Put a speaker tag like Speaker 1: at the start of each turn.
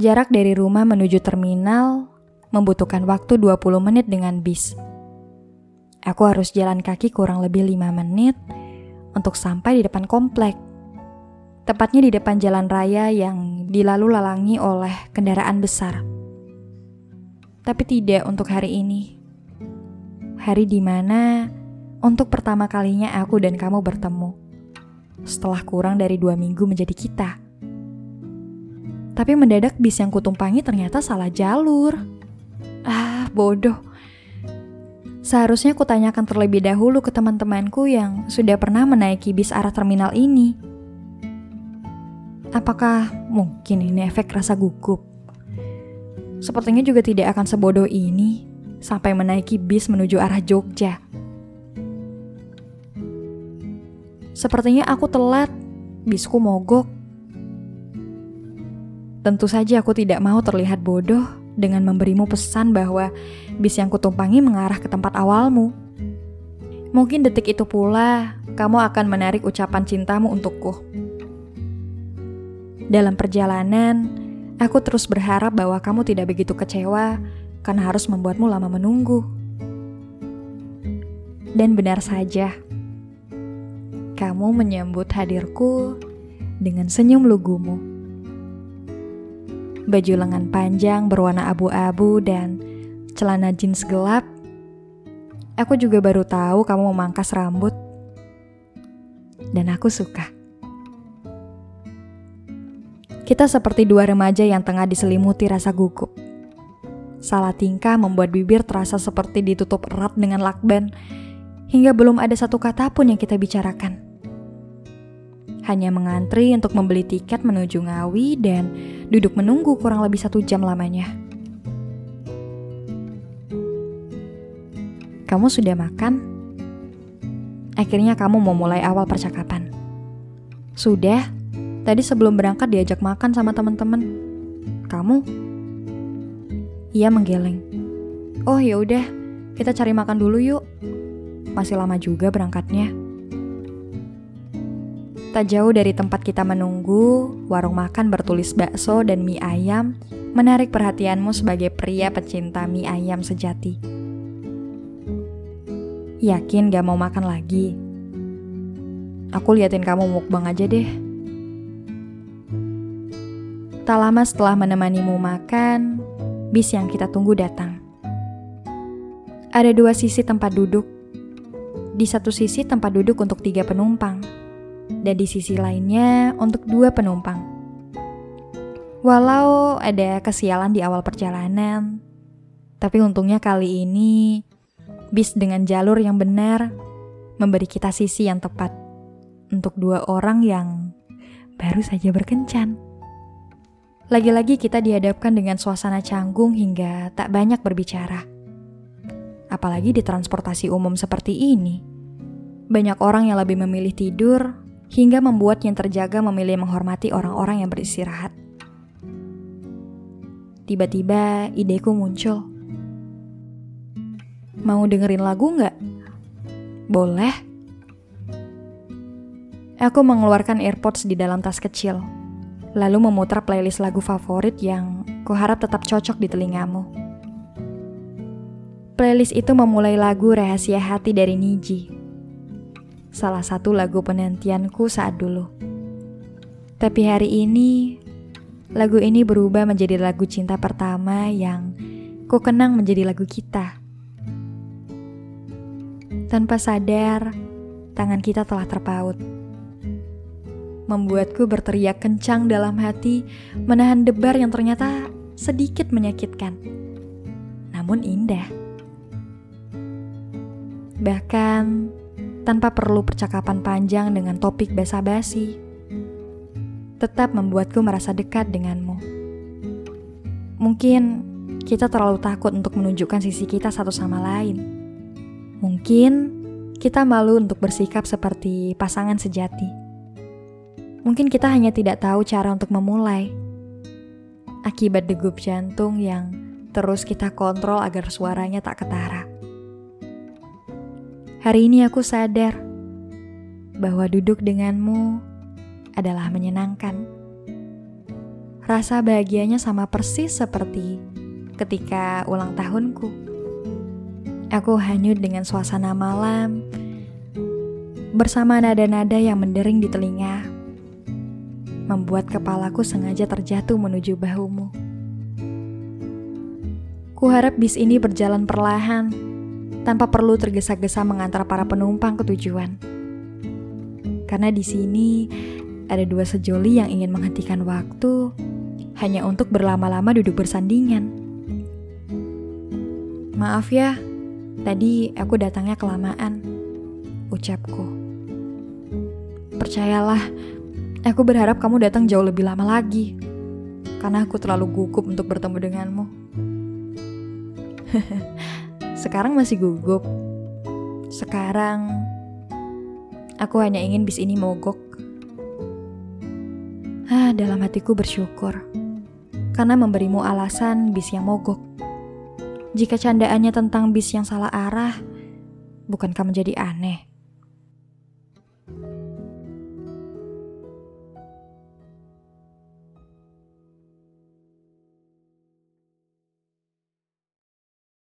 Speaker 1: Jarak dari rumah menuju terminal membutuhkan waktu 20 menit dengan bis. Aku harus jalan kaki kurang lebih 5 menit untuk sampai di depan komplek. Tepatnya di depan jalan raya yang dilalu lalangi oleh kendaraan besar. Tapi tidak untuk hari ini. Hari di mana untuk pertama kalinya aku dan kamu bertemu. Setelah kurang dari dua minggu menjadi kita. Tapi mendadak bis yang kutumpangi ternyata salah jalur. Ah, bodoh. Seharusnya kutanyakan terlebih dahulu ke teman-temanku yang sudah pernah menaiki bis arah terminal ini. Apakah mungkin ini efek rasa gugup? Sepertinya juga tidak akan sebodoh ini sampai menaiki bis menuju arah Jogja. Sepertinya aku telat, bisku mogok. Tentu saja aku tidak mau terlihat bodoh dengan memberimu pesan bahwa bis yang kutumpangi mengarah ke tempat awalmu. Mungkin detik itu pula kamu akan menarik ucapan cintamu untukku. Dalam perjalanan, aku terus berharap bahwa kamu tidak begitu kecewa karena harus membuatmu lama menunggu. Dan benar saja, kamu menyambut hadirku dengan senyum lugumu. Baju lengan panjang berwarna abu-abu dan celana jeans gelap. Aku juga baru tahu kamu memangkas rambut. Dan aku suka. Kita seperti dua remaja yang tengah diselimuti rasa gugup. Salah tingkah membuat bibir terasa seperti ditutup erat dengan lakban, hingga belum ada satu kata pun yang kita bicarakan hanya mengantri untuk membeli tiket menuju Ngawi dan duduk menunggu kurang lebih satu jam lamanya. Kamu sudah makan? Akhirnya kamu mau mulai awal percakapan. Sudah, tadi sebelum berangkat diajak makan sama teman-teman. Kamu? Ia menggeleng. Oh ya udah, kita cari makan dulu yuk. Masih lama juga berangkatnya. Tak jauh dari tempat kita menunggu, warung makan bertulis bakso dan mie ayam menarik perhatianmu sebagai pria pecinta mie ayam sejati. Yakin gak mau makan lagi? Aku liatin kamu mukbang aja deh. Tak lama setelah menemanimu makan, bis yang kita tunggu datang. Ada dua sisi tempat duduk. Di satu sisi tempat duduk untuk tiga penumpang dan di sisi lainnya untuk dua penumpang. Walau ada kesialan di awal perjalanan, tapi untungnya kali ini bis dengan jalur yang benar memberi kita sisi yang tepat untuk dua orang yang baru saja berkencan. Lagi-lagi kita dihadapkan dengan suasana canggung hingga tak banyak berbicara. Apalagi di transportasi umum seperti ini. Banyak orang yang lebih memilih tidur hingga membuat yang terjaga memilih menghormati orang-orang yang beristirahat. Tiba-tiba ideku muncul. Mau dengerin lagu nggak? Boleh. Aku mengeluarkan AirPods di dalam tas kecil, lalu memutar playlist lagu favorit yang kuharap tetap cocok di telingamu. Playlist itu memulai lagu Rahasia Hati dari Niji salah satu lagu penantianku saat dulu. Tapi hari ini, lagu ini berubah menjadi lagu cinta pertama yang ku kenang menjadi lagu kita. Tanpa sadar, tangan kita telah terpaut. Membuatku berteriak kencang dalam hati, menahan debar yang ternyata sedikit menyakitkan. Namun indah. Bahkan tanpa perlu percakapan panjang dengan topik basa-basi. Tetap membuatku merasa dekat denganmu. Mungkin kita terlalu takut untuk menunjukkan sisi kita satu sama lain. Mungkin kita malu untuk bersikap seperti pasangan sejati. Mungkin kita hanya tidak tahu cara untuk memulai. Akibat degup jantung yang terus kita kontrol agar suaranya tak ketara. Hari ini aku sadar bahwa duduk denganmu adalah menyenangkan. Rasa bahagianya sama persis seperti ketika ulang tahunku. Aku hanyut dengan suasana malam bersama nada-nada yang mendering di telinga, membuat kepalaku sengaja terjatuh menuju bahumu. Kuharap bis ini berjalan perlahan, tanpa perlu tergesa-gesa mengantar para penumpang ke tujuan. Karena di sini ada dua sejoli yang ingin menghentikan waktu hanya untuk berlama-lama duduk bersandingan. Maaf ya, tadi aku datangnya kelamaan, ucapku. Percayalah, aku berharap kamu datang jauh lebih lama lagi, karena aku terlalu gugup untuk bertemu denganmu. Sekarang masih gugup. Sekarang, aku hanya ingin bis ini mogok Ah, dalam hatiku bersyukur karena memberimu alasan bis yang mogok. Jika candaannya tentang bis yang salah arah, bukankah menjadi aneh?